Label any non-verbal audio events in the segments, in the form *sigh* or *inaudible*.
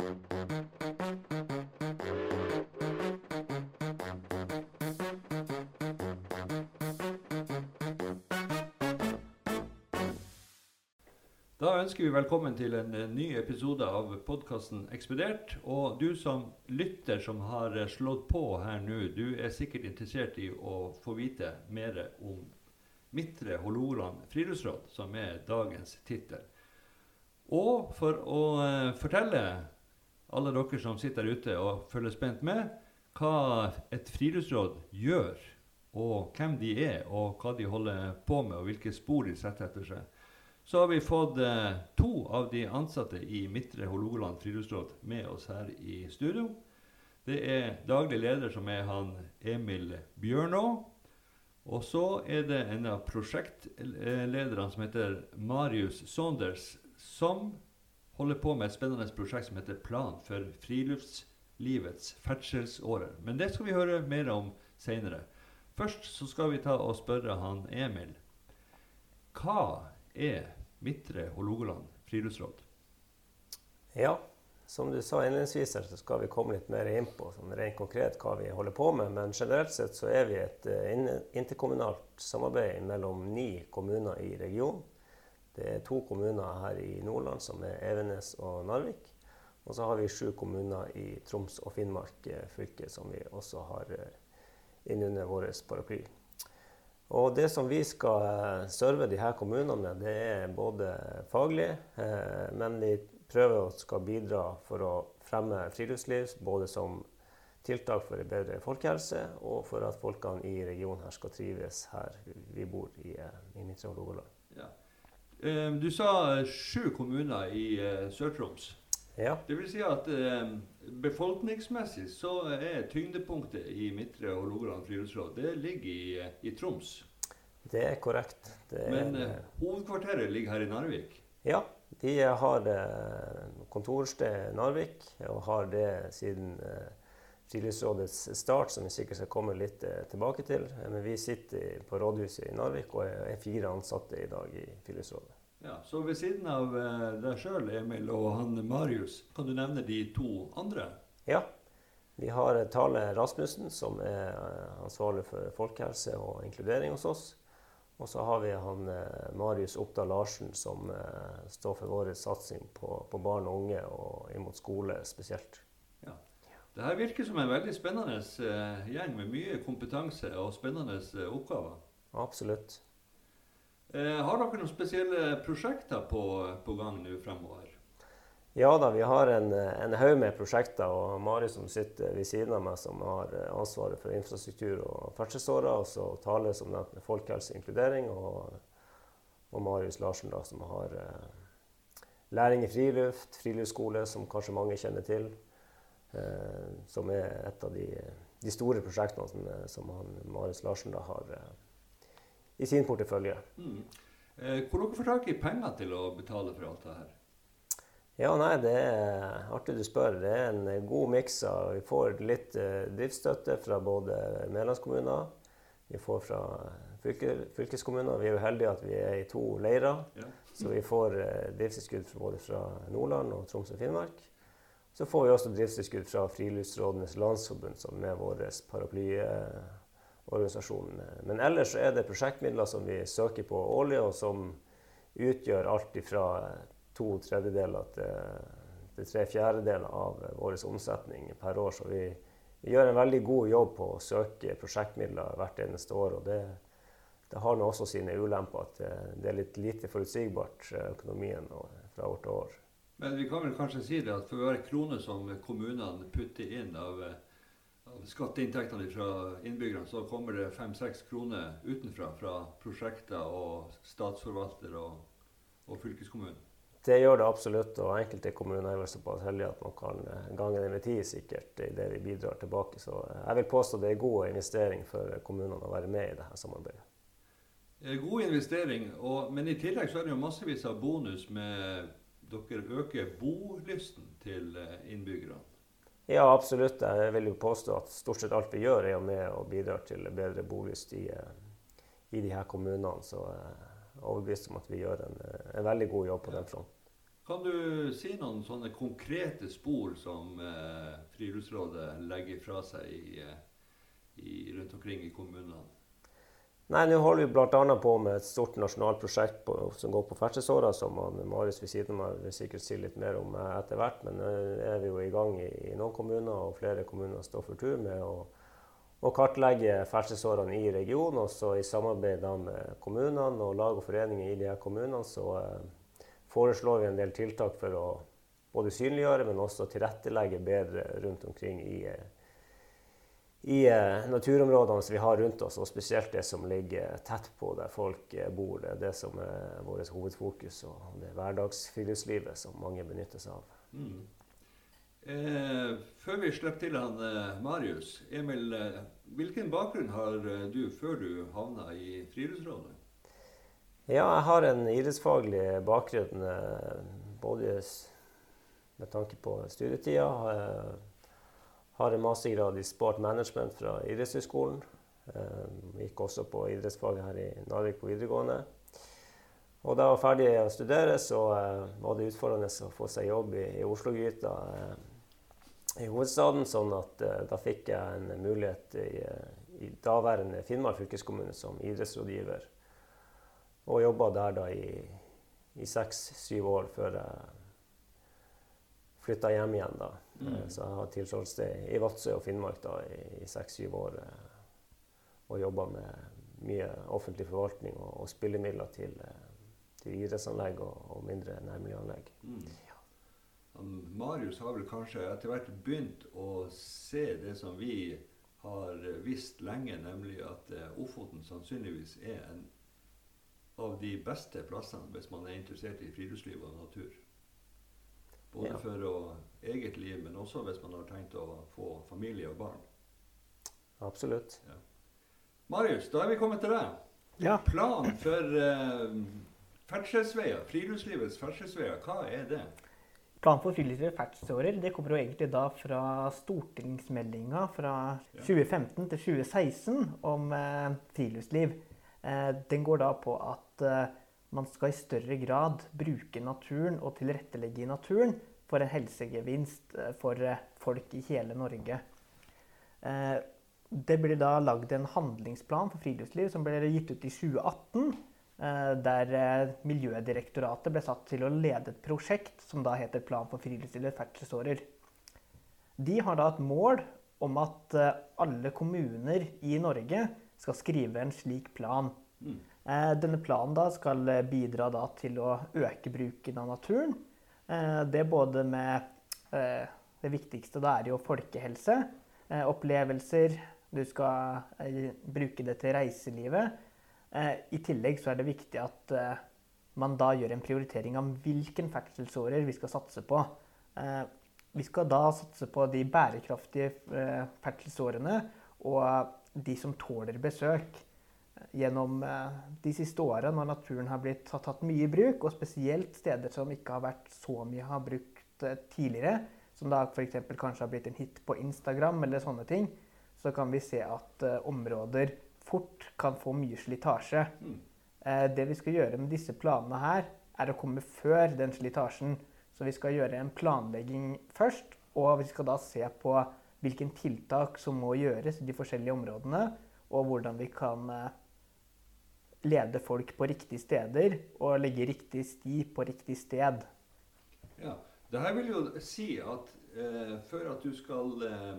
Da ønsker vi velkommen til en eh, ny episode av podkasten Ekspedert. Og du som lytter som har eh, slått på her nå, du er sikkert interessert i å få vite mer om Midtre Hålogaland friluftsråd, som er dagens tittel. Og for å eh, fortelle alle dere som sitter der ute og følger spent med, hva et friluftsråd gjør, og hvem de er, og hva de holder på med, og hvilke spor de setter etter seg, så har vi fått eh, to av de ansatte i Midtre Hålogaland friluftsråd med oss her i studio. Det er daglig leder, som er han Emil Bjørnå. Og så er det en av prosjektlederne som heter Marius Saunders, som holder på med et spennende prosjekt som heter Plan for friluftslivets ferdselsårer. Men det skal vi høre mer om seinere. Først så skal vi ta og spørre han Emil. Hva er Midtre Hålogaland friluftsråd? Ja, som du sa innledningsvis, så skal vi komme litt mer inn på sånn rent konkret hva vi holder på med. Men generelt sett så er vi et uh, interkommunalt samarbeid mellom ni kommuner i regionen. Det er to kommuner her i Nordland, som er Evenes og Narvik. Og så har vi sju kommuner i Troms og Finnmark eh, fylke som vi også har uh, innunder vår paraply. Og det som vi skal eh, serve de her kommunene med, det er både faglig, eh, men vi prøver å skal bidra for å fremme friluftsliv, både som tiltak for en bedre folkehelse, og for at folkene i regionen her skal trives her vi bor i, eh, i Midtre Hålogaland. Ja. Du sa sju kommuner i Sør-Troms. Ja. Det vil si at eh, befolkningsmessig så er tyngdepunktet i Midtre Hålogaland friluftsråd det ligger i, i, Troms. Det er korrekt. Det Men eh, hovedkvarteret ligger her i Narvik? Ja. De har eh, kontorsted i Narvik, og har det siden eh, Friluftsrådets start, som vi sikkert skal komme litt eh, tilbake til. Men vi sitter på rådhuset i Narvik og er fire ansatte i dag i Friluftsrådet. Ja, Så ved siden av eh, deg sjøl, Emil, og han Marius, kan du nevne de to andre? Ja. Vi har Tale Rasmussen, som er eh, ansvarlig for folkehelse og inkludering hos oss. Og så har vi han eh, Marius Oppdal Larsen, som står for vår satsing på, på, barn og unge og imot skole spesielt. Ja. Det her virker som en veldig spennende gjeng med mye kompetanse og spennende oppgaver. Absolutt. Eh, har dere noen spesielle prosjekter på, på gang nå fremover? Ja da, vi har en, en haug med prosjekter. Og Mari som sitter ved siden av meg, som har ansvaret for infrastruktur og ferdselsårer. Og så Tale som nevnt med folkehelse og inkludering. Og, Marius Larsen da, som har eh, læring i friluft, friluftsskole, som kanskje mange kjenner til. Eh, som er et av de, de store prosjektene som, som han, Marius Larsen da har eh, i sin portefølje. Mm. Eh, hvor dere får tak i penger til å betale for alt det her? Ja, nei, Det er artig du spør. Det er en god miks Vi får litt eh, driftsstøtte fra både medlemskommuner, vi får fra fylke, fylkeskommuner. Vi er jo heldige at vi er i to leirer, ja. så vi får eh, driftstilskudd både fra Nordland og Troms og Finnmark. Så får vi også driftstilskudd fra Friluftsrådenes Landsforbund, som er vår paraply organisasjonen. Men ellers er det prosjektmidler som vi søker på årlig, og som utgjør alt fra to tredjedeler til, til tre fjerdedeler av vår omsetning per år. Så vi, vi, gjør en veldig god jobb på å søke prosjektmidler hvert eneste år. og det, det har nå også sine ulemper at det er litt lite forutsigbart økonomien fra år til år. Men vi kan vel kanskje si det at for hver krone som kommunene putter inn av skatteinntektene fra innbyggerne, så kommer det fem-seks kroner utenfra fra prosjekter og statsforvalter og, og fylkeskommunen. Det gjør det absolutt, og enkelte kommuner er vel såpass heldige at man kan eh, gange det med tid sikkert i det vi bidrar tilbake. Så eh, jeg vil påstå det er god investering for kommunene å være med i dette samarbeidet. Eh, god investering, og, men i tillegg så er det jo massevis av bonus med dere øker bolysten til innbyggerne. Ja, absolutt. Jeg vil jo påstå at stort sett alt vi gjør, er med og bidrar til bedre bolyst i, eh, i de her kommunene. Så jeg er overbevist om at vi gjør en, en veldig god jobb på ja. den fronten. Kan du si noen sånne konkrete spor som eh, Friluftsrådet legger fra seg i, eh, i, rundt omkring i kommunene? Nei, Nå holder vi bl.a. på med et stort nasjonalt prosjekt på, som går på ferdselsåra, som Marius ved siden av vil sikkert si litt mer om eh, etter hvert. Men nå er vi jo i gang i, i, noen kommuner, og flere kommuner står for tur med å, å kartlegge ferdselsårene i regionen. Og så i samarbeid med kommunene og lag og foreninger i de her kommunene, så eh, foreslår vi en del tiltak for å både synliggjøre, men også tilrettelegge bedre rundt omkring i, i eh, naturområdene som vi har rundt oss, og spesielt det som ligger tett på der folk eh, bor. Det er det som er vårt hovedfokus, og det hverdagsfriluftslivet som mange benytter seg av. Mm. Eh, før vi slipper til han eh, Marius, Emil, eh, hvilken bakgrunn har du før du havna i Friluftsrådet? Ja, jeg har en idrettsfaglig bakgrunn eh, både med tanke på studietida. Har en mastergrad i sport management fra Idrettshøgskolen. Eh, gikk også på idrettsfaget her i Narvik på videregående. Og da jeg var ferdig å studere, så eh, var det utfordrende å få seg jobb i, i Oslo-gryta i hovedstaden. sånn at da fikk jeg en mulighet i, i daværende Finnmark fylkeskommune som idrettsrådgiver. Og jobba der da i seks-syv år før jeg flytta hjem igjen. da. Mm. Eh, så jeg har tilholdssted i Vadsø og Finnmark da i seks-syv år. Eh, og jobba med mye offentlig forvaltning og, og spillemidler til, eh, til idrettsanlegg og, og mindre nærmiljøanlegg. Mm. Ja. Marius har vel kanskje etter hvert begynt å se det som vi har visst lenge, nemlig at Ofoten sannsynligvis er en av de beste plassene hvis man er interessert i friluftsliv og natur. Både ja. for å, eget liv, men også hvis man har tenkt å få familie og barn. Absolutt. Ja. Marius, da er vi kommet til deg. Ja. Plan for eh, ferdselsveier, friluftslivets ferdselsveier, hva er det? Plan for friluftslivets ferdselsårer det kommer jo egentlig da fra stortingsmeldinga fra 2015 til 2016 om eh, friluftsliv. Eh, den går da på at Eh, man skal i større grad bruke naturen og tilrettelegge i naturen for en helsegevinst eh, for eh, folk i hele Norge. Det ble da lagd en handlingsplan for friluftsliv som ble gitt ut i 2018. Der Miljødirektoratet ble satt til å lede et prosjekt som da heter Plan for friluftslivets ferdselsårer. De har da et mål om at alle kommuner i Norge skal skrive en slik plan. Mm. Eh, denne planen da skal eh, bidra da til å øke bruken av naturen. Eh, det både med Det viktigste da er jo folkehelse, opplevelser. Du skal bruke det til reiselivet. I tillegg så er det viktig at man da gjør en prioritering av hvilken ferdselsårer vi skal satse på. Vi skal da satse på de bærekraftige ferdselsårene og de som tåler besøk gjennom eh, de siste åra, når naturen har blitt tatt mye i bruk, og spesielt steder som ikke har vært så mye har brukt eh, tidligere, som da f.eks. kanskje har blitt en hit på Instagram eller sånne ting, så kan vi se at uh, områder fort kan få mye slitasje. Mm. Uh, det vi skal gjøre med disse planene her, er å komme før den slitasjen. Så vi skal gjøre en planlegging først, og vi skal da se på hvilke tiltak som må gjøres i de forskjellige områdene, og hvordan vi kan uh, lede folk på riktige steder og legge riktig sti på riktig sted. Ja, det her vil jo si at eh, før at du skal eh,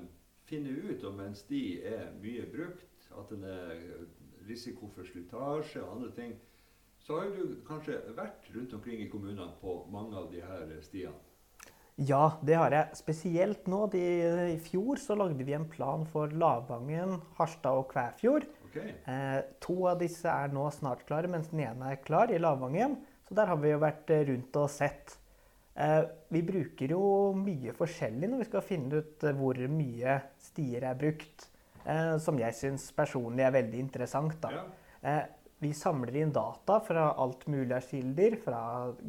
finne ut om en sti er mye brukt, at den er risiko for slitasje og andre ting, så har du kanskje vært rundt omkring i kommunene på mange av de her stiene? Ja, det har jeg. Spesielt nå. De, I fjor så lagde vi en plan for Lavangen, Harstad og Kvæfjord. Okay. Eh, to av disse er nå snart klare, mens den ene er klar i Lavangen. Så der har vi jo vært eh, rundt og sett. Eh, vi bruker jo mye forskjellig når vi skal finne ut eh, hvor mye stier er brukt. Eh, som jeg syns personlig er veldig interessant. da. Ja. Eh, vi samler inn data fra alt mulig av kilder. Fra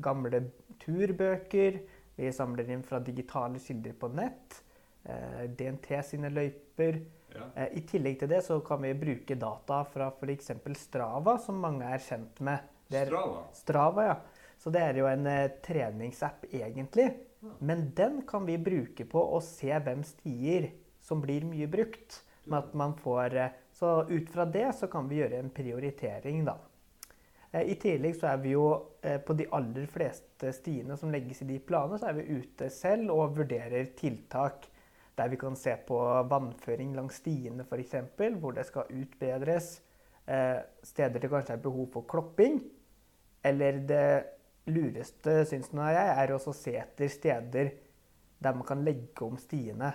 gamle turbøker. Vi samler inn fra digitale kilder på nett. DNT sine løyper. Ja. Eh, I tillegg til det så kan vi bruke data fra f.eks. Strava, som mange er kjent med. Er, Strava? Strava, ja. Så det er jo en eh, treningsapp egentlig. Men den kan vi bruke på å se hvem stier som blir mye brukt. Med at man får, eh, så ut fra det så kan vi gjøre en prioritering, da. Eh, I tillegg så er vi jo eh, på de aller fleste stiene som legges i de planene, så er vi ute selv og vurderer tiltak. Der vi kan se på vannføring langs stiene f.eks., hvor det skal utbedres. Eh, steder det kanskje er behov for klopping. Eller det lureste, syns nå jeg, er å se etter steder der man kan legge om stiene.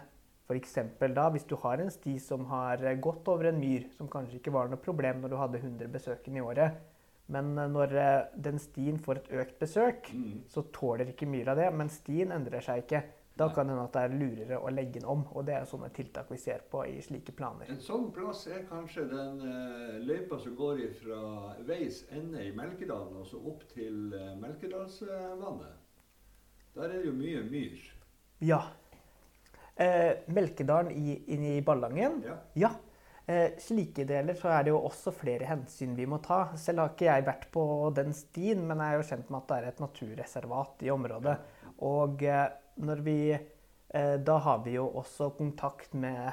F.eks. da hvis du har en sti som har gått over en myr, som kanskje ikke var noe problem når du hadde 100 besøkende i året, men når eh, den stien får et økt besøk, Mm. så tåler ikke myra det. Men stien endrer seg ikke. Da kan det hende at det er lurere å legge den om. Og det er sånne tiltak vi ser på i slike planer. En sånn plass er kanskje den eh, løypa som går fra veis ende i Melkedalen og så opp til eh, Melkedalsvannet. Der er det jo mye myr. Ja. Eh, Melkedalen i, inne i Ballangen. Ja. Ja. Eh, slike deler så er det jo også flere hensyn vi må ta. Selv har ikke jeg vært på den stien, men jeg er jo kjent med at det er et naturreservat i området. Og eh, når vi eh, Da har vi jo også kontakt med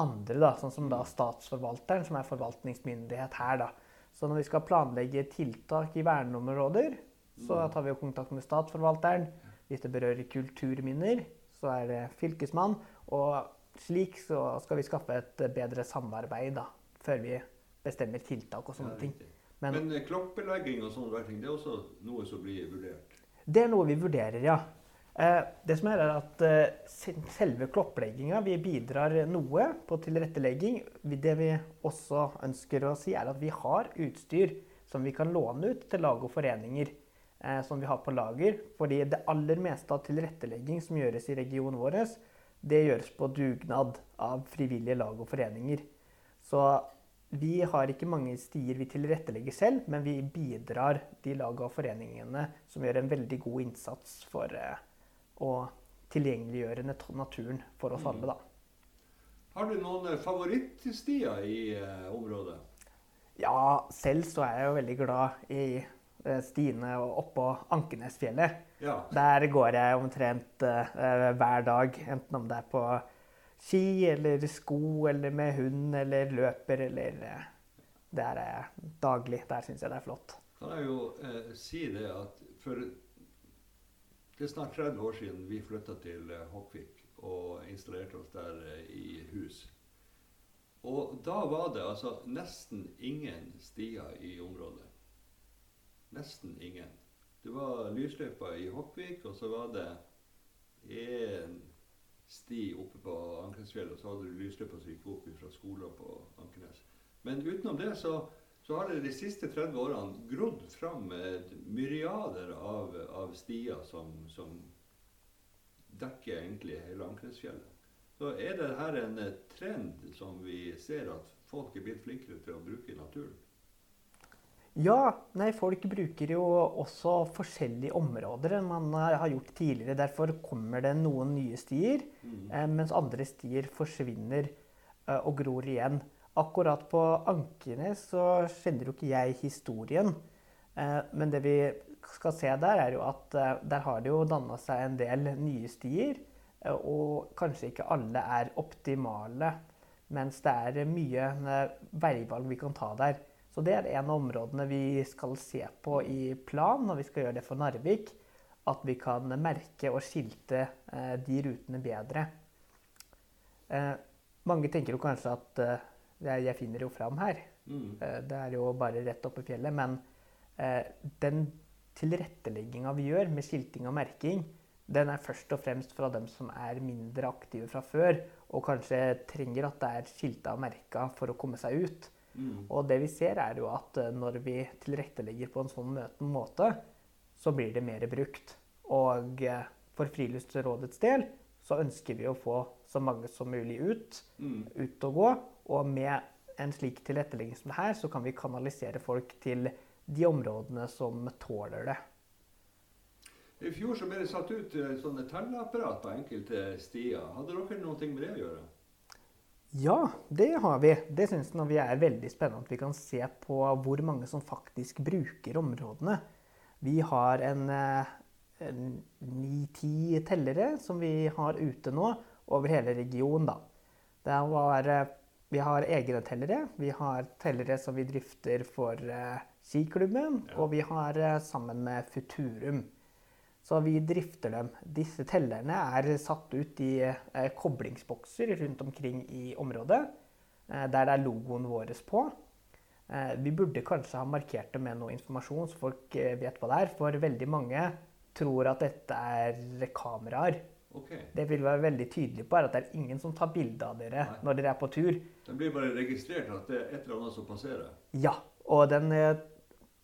andre, da, sånn som da Statsforvalteren, som er forvaltningsmyndighet her. da. Så når vi skal planlegge tiltak i verneområder, så tar vi jo kontakt med Statsforvalteren. Hvis det berører kulturminner, så er det fylkesmann. Og slik så skal vi skaffe et bedre samarbeid da, før vi bestemmer tiltak og sånne ting. Men Men eh, kloppelegging og sånne ting, det er også noe som blir vurdert. det er noe vi vurderer, ja. Eh, det som er, er at eh, selve klopplegginga, vi bidrar noe på tilrettelegging. Det vi også ønsker å si, er at vi har utstyr som vi kan låne ut til lag og foreninger. Eh, som vi har på lager. Fordi det aller meste av tilrettelegging som gjøres i regionen vår, det gjøres på dugnad av frivillige lag og foreninger. Så vi har ikke mange stier vi tilrettelegger selv, men vi bidrar de lag og foreningene som gjør en veldig god innsats for eh, tilgjengeliggjørende tilgjengeliggjøre naturen for oss alle, da. Har du noen eh, favorittstier i eh, området? Ja, selv så er jeg jo veldig glad i eh, stiene oppå Ankenesfjellet. Ja. Der går jeg omtrent eh, hver dag, enten om det er på ski eller sko eller med hund eller løper eller eh, Der er jeg daglig. Der syns jeg det er flott. Kan jeg jo eh, si det at for det er snart 30 år siden vi flytta til eh, Hokkvik og installerte oss der eh, i hus. Og da var det altså nesten ingen stier i området. Nesten ingen. Det var lysløypa i Hokkvik, og så var det én sti oppe på Ankenesfjellet, og så hadde du lysløypa som gikk opp fra skolen på Ankenes. Men utenom det så så har det de siste 30 årene grodd fram myriader av, av stier som, som dekker egentlig hele Ankenesfjellet. Så er det her en eh, trend som vi ser at folk er blitt flinkere til å bruke naturen. Ja, nei, folk bruker jo også forskjellige områder enn man eh, har gjort tidligere. Derfor kommer det noen nye stier, eh, mens andre stier forsvinner eh, og gror igjen. Akkurat på Ankenes så kjenner jo ikke jeg historien. Eh, men det vi skal se der, er jo at eh, der har det jo danna seg en del nye stier. eh, og kanskje ikke alle er optimale, mens det er mye veivalg vi kan ta der. Så det er en av områdene vi skal se på i plan når vi skal gjøre det for Narvik. At vi kan merke og skilte de rutene bedre. Mange tenker jo kanskje at jeg, finner jo fram her. Mm. Eh, det er jo bare rett oppe i fjellet. Men eh, den tilrettelegginga vi gjør med skilting og merking, den er først og fremst fra dem som er mindre aktive fra før, og kanskje trenger at det er skilta og merka for å komme seg ut. Mm. Og det vi ser, er jo at eh, når vi tilrettelegger på en sånn møten måte, så blir det mer brukt. Og for Friluftsrådets del så ønsker vi å få så mange som mulig ut, Mm. ut og gå. Og med en slik tilrettelegging som det her, så kan vi kanalisere folk til de områdene som tåler det. I fjor så ble det satt ut eh, sånne telleapparat på enkelte stier. Hadde dere noe med det å gjøre? Ja, det har vi. Det syns vi er veldig spennende at vi kan se på hvor mange som faktisk bruker områdene. Vi har en ni-ti tellere som vi har ute nå over hele regionen. da. Det var, vi har egne tellere. Vi har tellere som vi drifter for skiklubben, ja. og vi har sammen med Futurum. Så vi drifter dem. Disse tellerne er satt ut i uh, koblingsbokser rundt omkring i området, der det er logoen vår på. Vi burde kanskje ha markert det med noe informasjon, så folk vet hva det er. For veldig mange tror at dette er kameraer. Okay. Det vil være veldig tydelig på er at det er ingen som tar bilde av dere Nei. når dere er på tur. Den blir bare registrert at det er et eller annet som passerer? Ja. Og den, eh,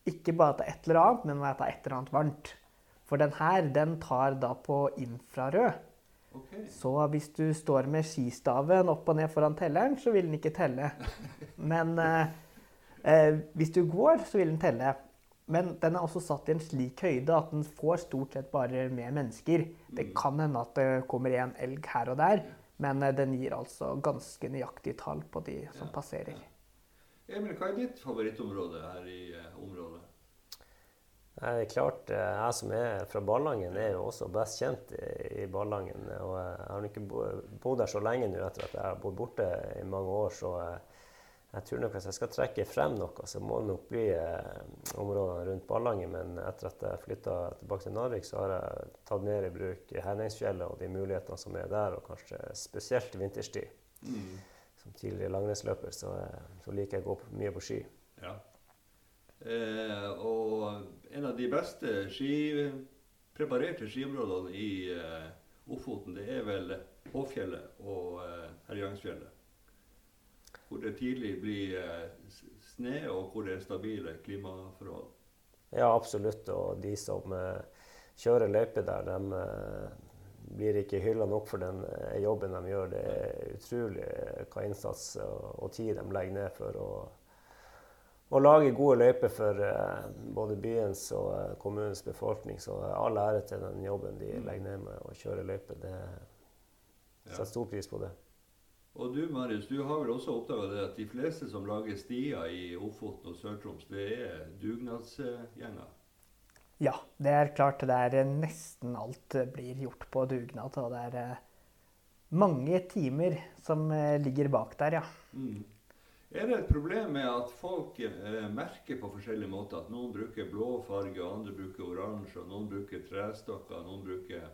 ikke bare at det er et eller annet, men at det er et eller annet varmt. For den her, den tar da på infrarød. Okay. Så hvis du står med skistaven opp og ned foran telleren, så vil den ikke telle. *laughs* Men eh, eh, hvis du går, så vil den telle. Men den er også satt i en slik høyde at den får stort sett bare med mennesker. Det mm. kan hende at det kommer en elg her og der, men eh, den gir altså ganske nøyaktige tall på de som passerer. Ja. Emil, hva er ditt favorittområde her i området? området? Det er klart, eh, Jeg som er fra Ballangen, er jo også best kjent i, Ballangen. Og jeg har ikke bodd der så lenge nå etter at jeg har bodd borte i mange år. Så jeg, tror nok hvis jeg skal trekke frem noe, så må det nok bli eh, områdene rundt Ballangen. Men etter at jeg flytta tilbake til Narvik, så har jeg tatt mer i bruk Henningsfjellet og de mulighetene som er der, og kanskje spesielt vinterstid. Mm. Som tidligere langrennsløper så, så, liker jeg å gå mye på ski. Ja. Eh, og en av de beste ski, preparerte skiområdene i eh, Ofoten, det er vel Håfjellet og eh, Herjangsfjellet. Hvor det tidlig blir snø, sne, og hvor det er stabile klimaforhold. Ja, absolutt. Og de som eh, kjører løype der, de eh, blir ikke hylla nok for den jobben de gjør. Det er utrolig hva innsats og tid de legger ned for å å lage gode løyper for både byens og kommunens befolkning. Så all ære til den jobben de mm. legger ned med å kjøre løyper. Det setter stor pris på det. Og du Marius, du har vel også oppdaga at de fleste som lager stier i Ofoten og Sør-Troms, det er dugnadsgjenger? Ja, det er klart. Det er nesten alt blir gjort på dugnad. Og det er mange timer som ligger bak der, ja. Mm. Er det et problem med at folk eh, merker på forskjellige måter? At noen bruker blå farge, og andre bruker oransje, og noen bruker trestokker, noen bruker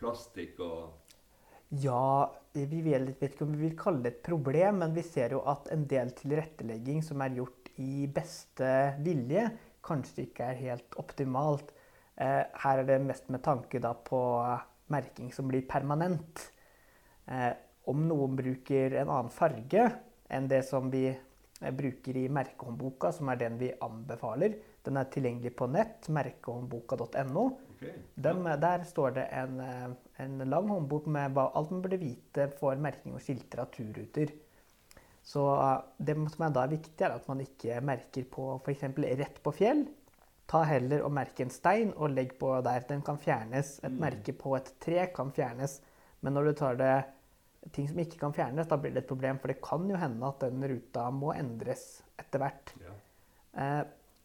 plastikk og Ja, vi vet, ikke om vi vil kalle det et problem, men vi ser jo at en del tilrettelegging som er gjort i beste vilje, kanskje ikke er helt optimalt. Eh, her er det mest med tanke da på merking som blir permanent. Eh, om noen bruker en annen farge, enn det som vi eh, bruker i merkehåndboka, som er den vi anbefaler. Den er tilgjengelig på nett, merkehåndboka.no. Okay. Der står det en, en, lang håndbok med hva alt man burde vite for merking og skilter av turruter. Så eh, det som er da viktig, er at man ikke merker på f.eks. rett på fjell. Ta heller og merke en stein og legg på der den kan fjernes. Et mm. merke på et tre kan fjernes. Men når du tar det ting som ikke kan fjernes, da blir det et problem. For det kan jo hende at den ruta må endres etter hvert. Ja. Eh,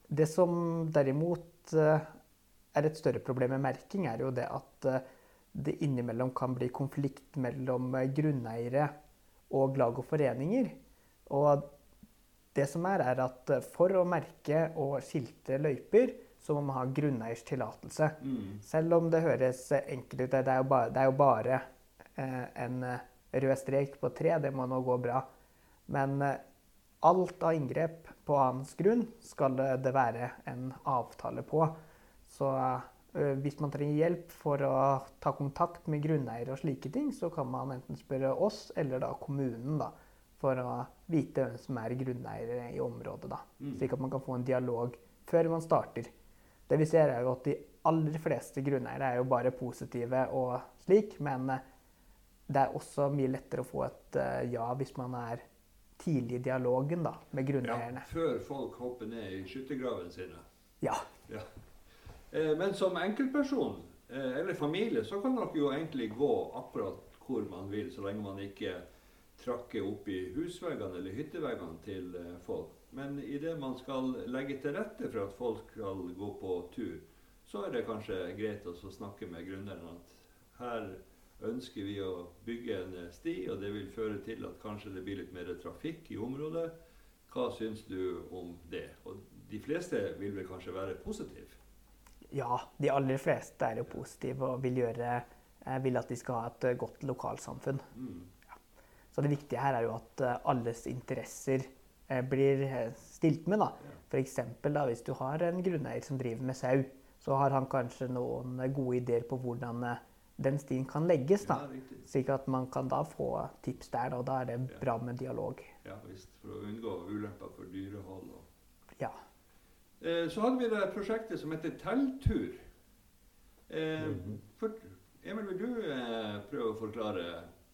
det som derimot eh, er et større problem med merking, er jo det at eh, det innimellom kan bli konflikt mellom eh, grunneiere og lag og foreninger. Og det som er, er at eh, for å merke og skilte løyper, så må man ha grunneiers tillatelse. Mm. Selv om det høres enkelt ut. Det er jo bare, det er jo bare eh, en rød strek på tre, det må nå gå bra. Men eh, alt av inngrep på annens grunn skal det være en avtale på. Så eh, hvis man trenger hjelp for å ta kontakt med grunneiere og slike ting, så kan man enten spørre oss eller da kommunen da, for å vite hvem som er grunneiere i området. da, mm. Slik at man kan få en dialog før man starter. Det vi ser er jo at De aller fleste grunneiere er jo bare positive og slik, men eh, det er også mye lettere å få et uh, ja hvis man er tidlig i dialogen da, med grunneierne. Ja, før folk hopper ned i skyttergravene sine. Ja. ja. Eh, men som enkeltperson eh, eller familie så kan dere jo egentlig gå akkurat hvor man vil, så lenge man ikke trakker opp i husveggene eller hytteveggene til eh, folk. Men idet man skal legge til rette for at folk skal gå på tur, så er det kanskje greit å snakke med gründeren at her ønsker vi å bygge en sti, og det vil føre til at kanskje det blir litt mer trafikk i området. Hva syns du om det? Og de fleste vil vel kanskje være positive? Ja, de aller fleste er jo positive og vil, gjøre, eh, vil at de skal ha et eh, godt lokalsamfunn. Mm. Så det viktige her er jo at eh, alles interesser blir stilt med. da. Ja. F.eks. hvis du har en grunneier som driver med sau, så har han kanskje noen gode ideer på hvordan den stien kan legges. da. Ja. Slik at man kan da få tips der, og da er det bra med dialog. Ja visst, for å unngå ulemper for dyrehold. Og. Ja. Eh, så hadde vi det prosjektet som heter Telttur. Eh, Mhm. for, Emil, vil du eh, prøve å forklare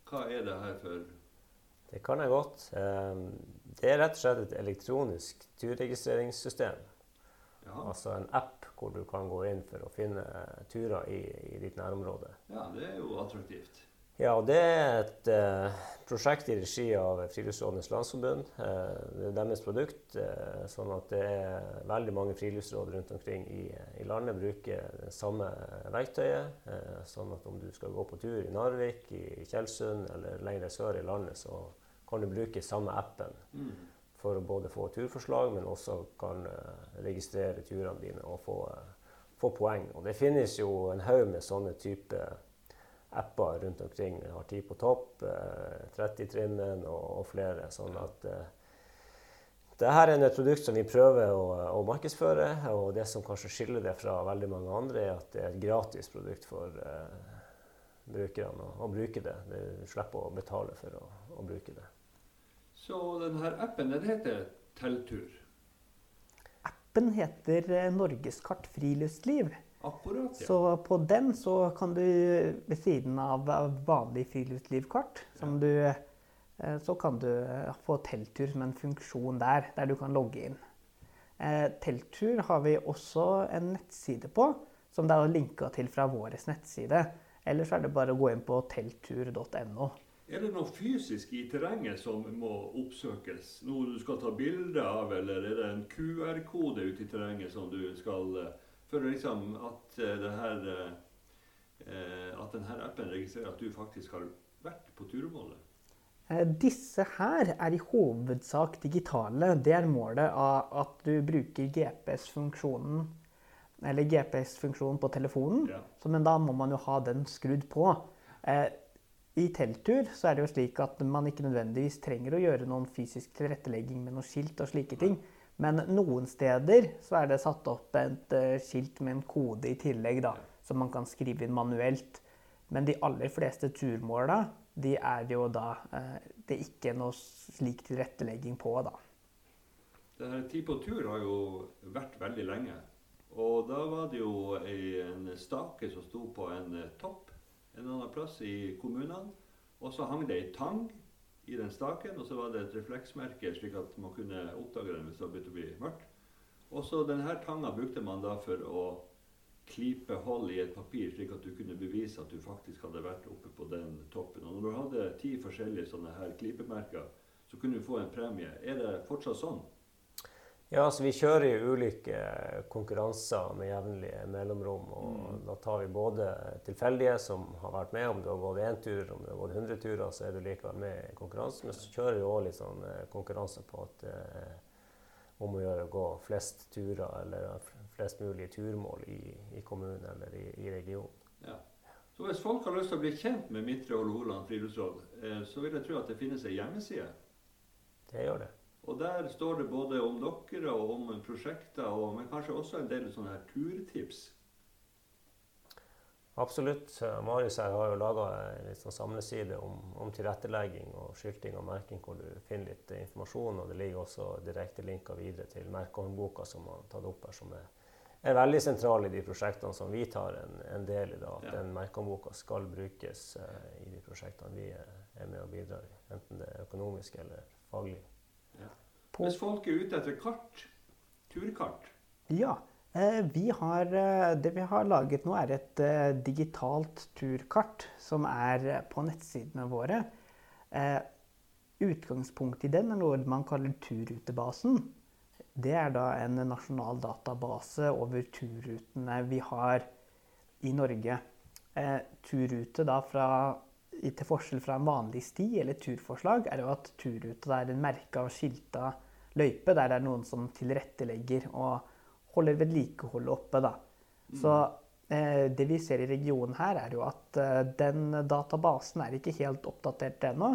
hva er det her for Det kan jeg godt. Eh, Det er rett og slett et elektronisk turregistreringssystem. Ja, Altså en app hvor du kan gå inn for å finne turer i, i ditt nærområde. ja det er jo attraktivt. Ja, det er et eh, prosjekt i regi av Friluftsrådenes Landsforbund. Eh, det er deres produkt. Eh, sånn at det er veldig mange friluftsråd rundt omkring i, i landet bruker det samme verktøyet. Eh, sånn at om du skal gå på tur i Narvik, i Tjeldsund eller lenger sør i landet, så kan du bruke samme appen Mm. for å både få turforslag, men også kan eh, registrere turene dine og få, eh, få poeng. Og det finnes jo en haug med sånne type apper rundt omkring. Vi har Tid på topp, eh, 30-trimmen og, og flere. Sånn at eh, det her er et produkt som vi prøver å, å markedsføre. Og det som kanskje skiller det fra veldig mange andre, er at det er et gratis produkt for eh, brukerne å, å bruke det. Du slipper å betale for å, å bruke det. Så denne appen den heter Teltur? Appen heter eh, Norgeskart friluftsliv. Akkurat, ja. Så på den så kan du ved siden av vanlig friluftslivkart, som du, eh, så kan du eh, få telttur som en funksjon der, der du kan logge inn. Eh, Telttur har vi også en nettside på, som det er linka til fra vår nettside. Ellers er det bare å gå inn på telttur.no. Er det noe fysisk i terrenget som må oppsøkes? Noe du skal ta bilde av, eller er det en QR-kode ute i terrenget som du skal eh, For liksom at eh, det her eh, eh, At denne appen registrerer at du faktisk har vært på turmålet? Disse her er i hovedsak digitale. Det er målet av at du bruker GPS-funksjonen eller GPS-funksjonen på telefonen. Ja. Så, men da må man jo ha den skrudd på. Eh, I telttur så er det jo slik at man ikke nødvendigvis trenger å gjøre noen fysisk tilrettelegging med noe skilt og slike ting. Men noen steder så er det satt opp et eh, skilt med en kode i tillegg, da, som man kan skrive inn manuelt. Men de aller fleste turmåla, de er jo da eh, det er ikke noe slik tilrettelegging på, da. Det her Ti på tur har jo vært veldig lenge. Og da var det jo en stake som sto på en eh, topp en annen plass i kommunene. Og så hang det ei tang i den staken, og så var det et refleksmerke slik at man kunne oppdage den hvis det begynte å bli mørkt. Og så denne tanga brukte man da for å klype hold i et papir, slik at du kunne bevise at du faktisk hadde vært oppe på den toppen. Og når du hadde ti forskjellige sånne her klipemerker, så kunne du få en premie. Er det fortsatt sånn? Ja, altså Vi kjører jo ulike konkurranser med jevnlige mellomrom. og Da tar vi både tilfeldige som har vært med. Om du har gått én tur, om du har gått 100 turer, så er du likevel med i konkurransen. Men så kjører vi òg litt sånn konkurranser på at er om å gjøre å gå flest turer eller flest mulig turmål i, i kommunen eller i, i regionen. Ja. Så hvis folk har lyst til å bli kjent med Midtre Hålogaland friluftsråd, eh, så vil jeg tro at det finnes ei hjemmeside. Det gjør det. Og der står det både om dere og om prosjekter, og, men kanskje også en del sånne her turtips. Absolutt. Marius her har jo laga en sånn samleside om, om tilrettelegging og skilting og merking, hvor du finner litt informasjon. Og det ligger også direkte linker videre til merkehåndboka som har tatt opp her, som er, er veldig sentral i de prosjektene som vi tar en, en del i. da, At Ja. den merkehåndboka skal brukes uh, i de prosjektene vi er, er med og bidrar i. Enten det er økonomisk eller faglig. Hvis folk er ute etter kart, turkart, Ja. Eh, vi har, eh, det vi har laget nå, er et eh, digitalt turkart som er på nettsidene våre. Utgangspunktet i den er noe man kaller turrutebasen. Det er da en nasjonal database over turrutene vi har i Norge. Turrute da fra, til forskjell fra en vanlig sti eller turforslag, er jo at turrute er en merka og skilta løype der det er noen som tilrettelegger og holder vedlikeholdet oppe. da. Så eh, det vi ser i regionen her, er jo at eh, den databasen er ikke helt oppdatert ennå.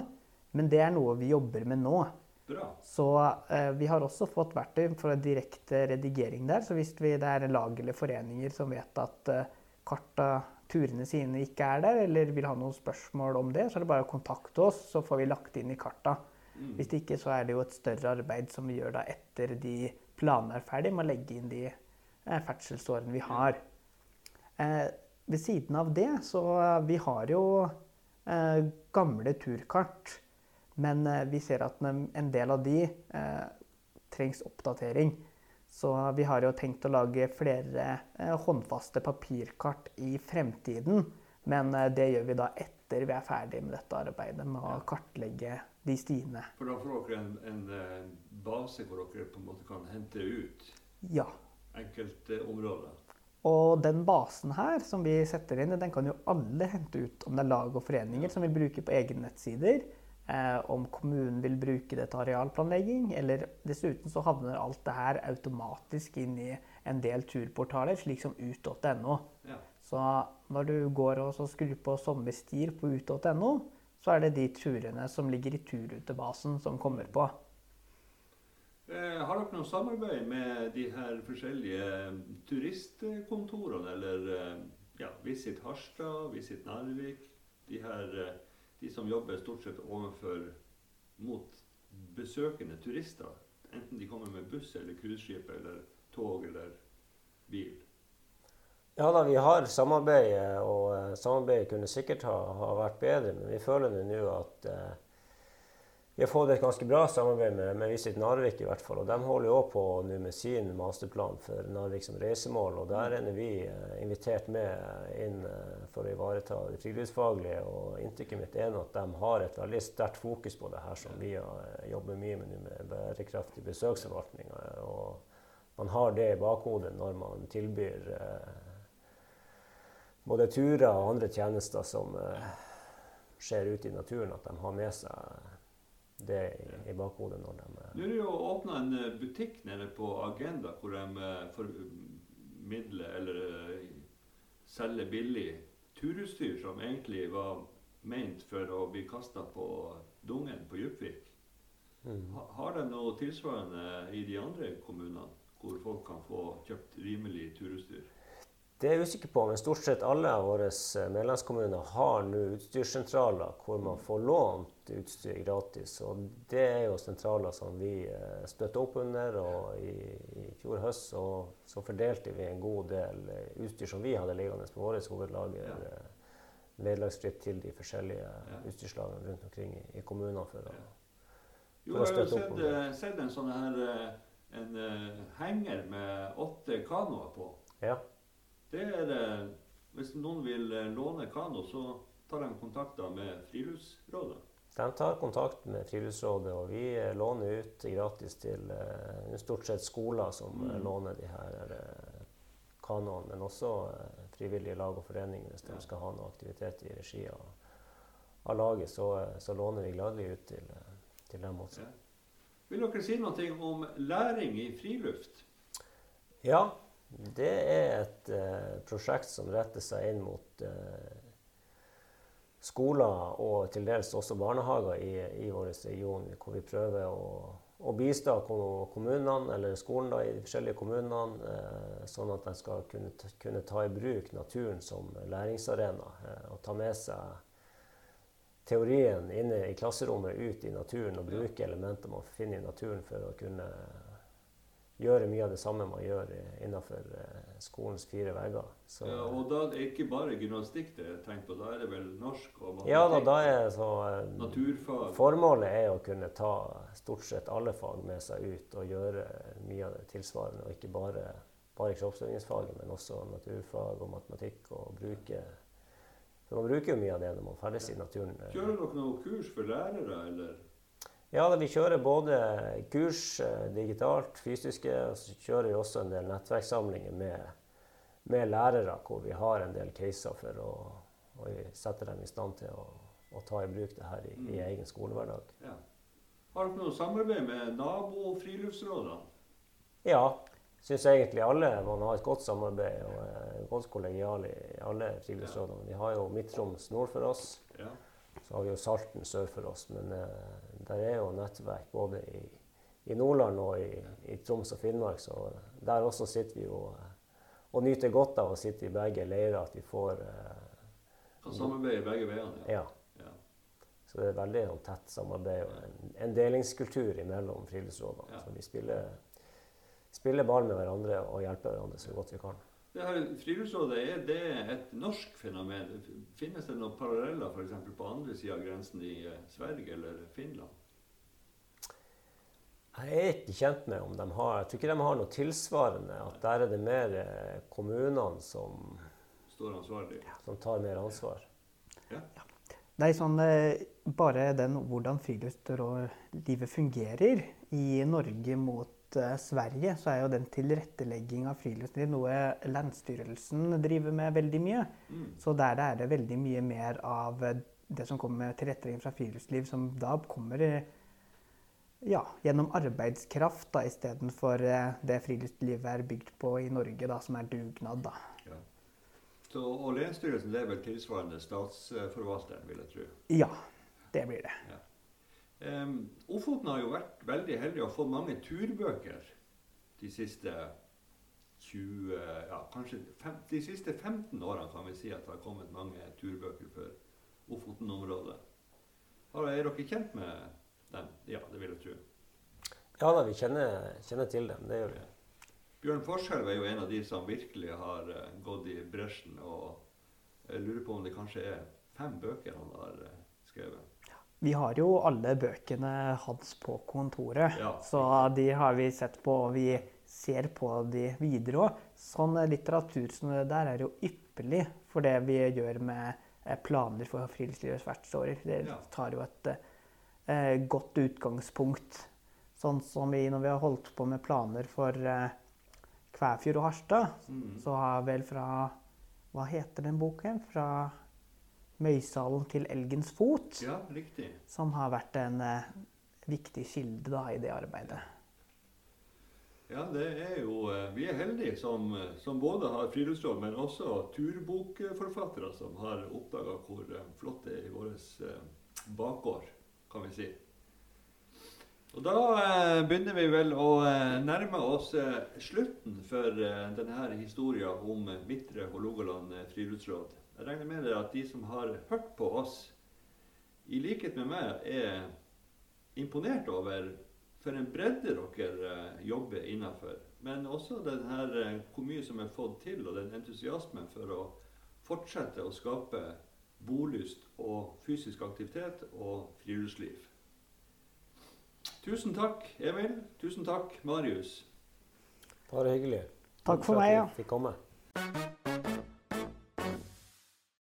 Men det er noe vi jobber med nå. Bra. Så eh, vi har også fått verktøy for direkte redigering der. Så hvis vi, det er lag eller foreninger som vet at eh, karta, turene sine ikke er der, eller vil ha noen spørsmål om det, så er det bare å kontakte oss, så får vi lagt inn i karta. Mm. Hvis ikke så er det jo et større arbeid som vi gjør da etter de planene er ferdig, med å legge inn de eh, ferdselsårene vi har. Eh, ved siden av det så eh, vi har jo eh, gamle turkart. Men eh, vi ser at en del av de eh, trengs oppdatering. Så vi har jo tenkt å lage flere håndfaste papirkart i fremtiden. Men det gjør vi da etter vi er ferdig med dette arbeidet med å kartlegge de stiene. For da får dere en, en eh, base hvor dere på en måte kan hente ut Ja. enkelte områder. Og den basen her som vi setter inn, den kan jo alle hente ut. Om det er lag og foreninger som vil bruke på egne nettsider. Eh, om kommunen vil bruke det til arealplanlegging. Eller dessuten så havner alt det her automatisk inn i en del turportaler, slik som ut.no. Ja. Så når du går og skrur på sommerstier på ut.no, så er det de turene som ligger i turrutebasen som kommer på. Eh, har dere noe samarbeid med de her forskjellige eh, turistkontorene, eller eh, ja, Visit Harstad, Visit Narvik? De, her, de som jobber stort sett overfor mot besøkende turister. Enten de kommer med buss eller cruiseskip eller tog eller bil. Ja da, vi har samarbeid, eh, og eh, samarbeidet kunne sikkert ha, ha vært bedre. Men vi føler nå at eh, vi har fått et ganske bra samarbeid med, med Visit Narvik i hvert fall. Og de holder jo på nå med sin masterplan for Narvik som reisemål. Og der er vi eh, invitert med inn eh, for å ivareta det friluftsfaglige. Og inntrykket mitt er at de har et veldig sterkt fokus på det her som vi eh, jobber mye med nå, med bærekraftig besøksforvaltning. eh, Og man har det i bakhodet når man tilbyr både turer og andre tjenester som eh, skjer ute i naturen, at de har med seg det i, i bakhodet når de Nå er det jo åpna en eh, butikk nede på Agenda hvor de eh, formidler eller selger billig turutstyr som egentlig var ment for å bli kasta på Dungen på Djupvik. mm. Ha- Har de noe tilsvarende i de andre kommunene, hvor folk kan få kjøpt rimelig turutstyr? Det er jeg usikker på, men stort sett alle av våre eh, medlemskommuner har nå utstyrssentraler hvor man får lånt utstyr gratis. Og det er jo sentraler som vi eh, støtter opp under. Og i, i fjor høst så, så fordelte vi en god del eh, utstyr som vi hadde liggende på vårt hovedlager. Ja. Vederlagsfritt til de forskjellige Ja. utstyrslagene rundt omkring i, i kommunene. for å... Ja. Jo, For å jo støtte opp sett, Jeg har eh, sett en sånn her en henger med åtte kanoer på. Ja. Det er, det. hvis noen vil eh, låne kano, så tar de kontakt med Friluftsrådet. De tar kontakt med Friluftsrådet, og vi eh, låner ut gratis til eh, stort sett skoler som Mm. låner de her kanoene, men også frivillige lag og foreninger hvis Ja. de skal ha noe aktivitet i regi av, av laget. Så, så låner vi gladelig ut til, til dem også. Ja. Vil dere si noe om læring i friluft? Ja, det er et eh, prosjekt som retter seg inn mot eh, skoler og til dels også barnehager i, i vår region, hvor vi prøver å, å bistå kommunene, eller skolen da, i de forskjellige kommunene, eh, sånn at de skal kunne, kunne ta i bruk naturen som læringsarena. Eh, og ta med seg teorien inne i klasserommet ut i naturen og bruke elementer man finner i naturen for å kunne gjøre mye av det samme man gjør innenfor eh, skolens fire vegger. Så, Ja, og da er det ikke bare gymnastikk det er tenkt på, da er det vel norsk og matematikk? ja da, da er så eh, Naturfag? Formålet er å kunne ta stort sett alle fag med seg ut og gjøre mye av det tilsvarende, og ikke bare, bare kroppsøvingsfaget, men også naturfag og matematikk. og bruke For man bruker jo mye av det når man ferdes i naturen. Kjører dere noe kurs for lærere, eller? Ja, vi kjører både kurs eh, digitalt, fysiske, og så kjører vi også en del nettverkssamlinger med, med lærere, hvor vi har en del caser for å, å sette dem i stand til å, å ta i bruk det her i, i egen skolehverdag. Ja. Har dere noe samarbeid med nabo-friluftsrådene? Ja, syns egentlig alle man har et godt samarbeid og er godt kollegial i alle friluftsrådene. Vi har jo Midt-Troms nord for oss. Ja. Så har vi jo Salten sør for oss. Men uh, der er jo nettverk både i, i Nordland og i, i, Troms og Finnmark. Så der også sitter vi jo uh, og nyter godt av å sitte i begge leirer. At vi får Kan samarbeide begge veiene? Ja. ja. Så det er veldig sånn, tett samarbeid og en, en delingskultur mellom friluftsrådene. Ja. Så vi spiller, spiller ball med hverandre og hjelper hverandre så godt vi kan. Det her Friluftsrådet er det et norsk fenomen? Finnes det noen paralleller f.eks. på andre sida av grensen i eh, Sverige eller Finland? Jeg er ikke kjent med om de har Jeg tror ikke de har noe tilsvarende. At der er det mer eh, kommunene som Står ansvarlig. Som tar mer ansvar. Ja. ja. Er sånn, eh, bare den hvordan friluftslivet fungerer i Norge mot Sverige så er jo den tilrettelegging av friluftsliv noe Landstyrelsen driver med veldig mye. Mm. Så der er det veldig mye mer av eh, det som kommer med tilrettelegging fra friluftsliv, som da kommer eh, ja, gjennom arbeidskraft da, istedenfor det friluftslivet er bygd på i Norge, da, som er dugnad. da. Ja. Så, og Länsstyrelsen er vel tilsvarende statsforvalteren, vil jeg tro? Ja, det blir det. Ja. Um, Ofoten har jo vært veldig heldig og fått mange turbøker de siste 20, ja, kanskje fem, de siste 15 årene kan vi si at det har kommet mange turbøker for Ofoten-området. Er dere kjent med dem? Ja, det vil jeg tro. Ja da, vi kjenner, kjenner til dem. Det gjør vi. Bjørn Forskjelv er jo en av de som virkelig har uh, gått i bresjen. Og jeg lurer på om det kanskje er fem bøker han har uh, skrevet. Vi har jo alle bøkene hans på kontoret, ja. så de har vi sett på. Og vi ser på de videre òg. Sånn litteratur som det der er jo ypperlig for det vi gjør med eh, planer for friluftslivets vertsårer. Det tar jo et eh, godt utgangspunkt. Sånn som vi når vi har holdt på med planer for eh, Kvæfjord og Harstad, mm. så har vel fra Hva heter den boken? Fra Møysalen til Elgens fot. Ja, riktig. Som har vært en eh, viktig kilde da, i det arbeidet. Ja, det er jo eh, Vi er heldige som, som både har friluftsråd, men også turbokforfattere som har oppdaga hvor eh, flott det er i vår eh, bakgård, kan vi si. Og Da eh, begynner vi vel å eh, nærme oss eh, slutten for denne historien om Midtre Hålogaland friluftsråd. Jeg regner med at de som har hørt på oss, i likhet med meg, er imponert over for en bredde dere eh, jobber innafor. Men også den her, hvor mye som er fått til, og den entusiasmen for å fortsette å skape bolyst og fysisk aktivitet og friluftsliv. Tusen takk, Emil. Tusen takk, Marius. Bare hyggelig. Takk for meg. ja. Fikk komme.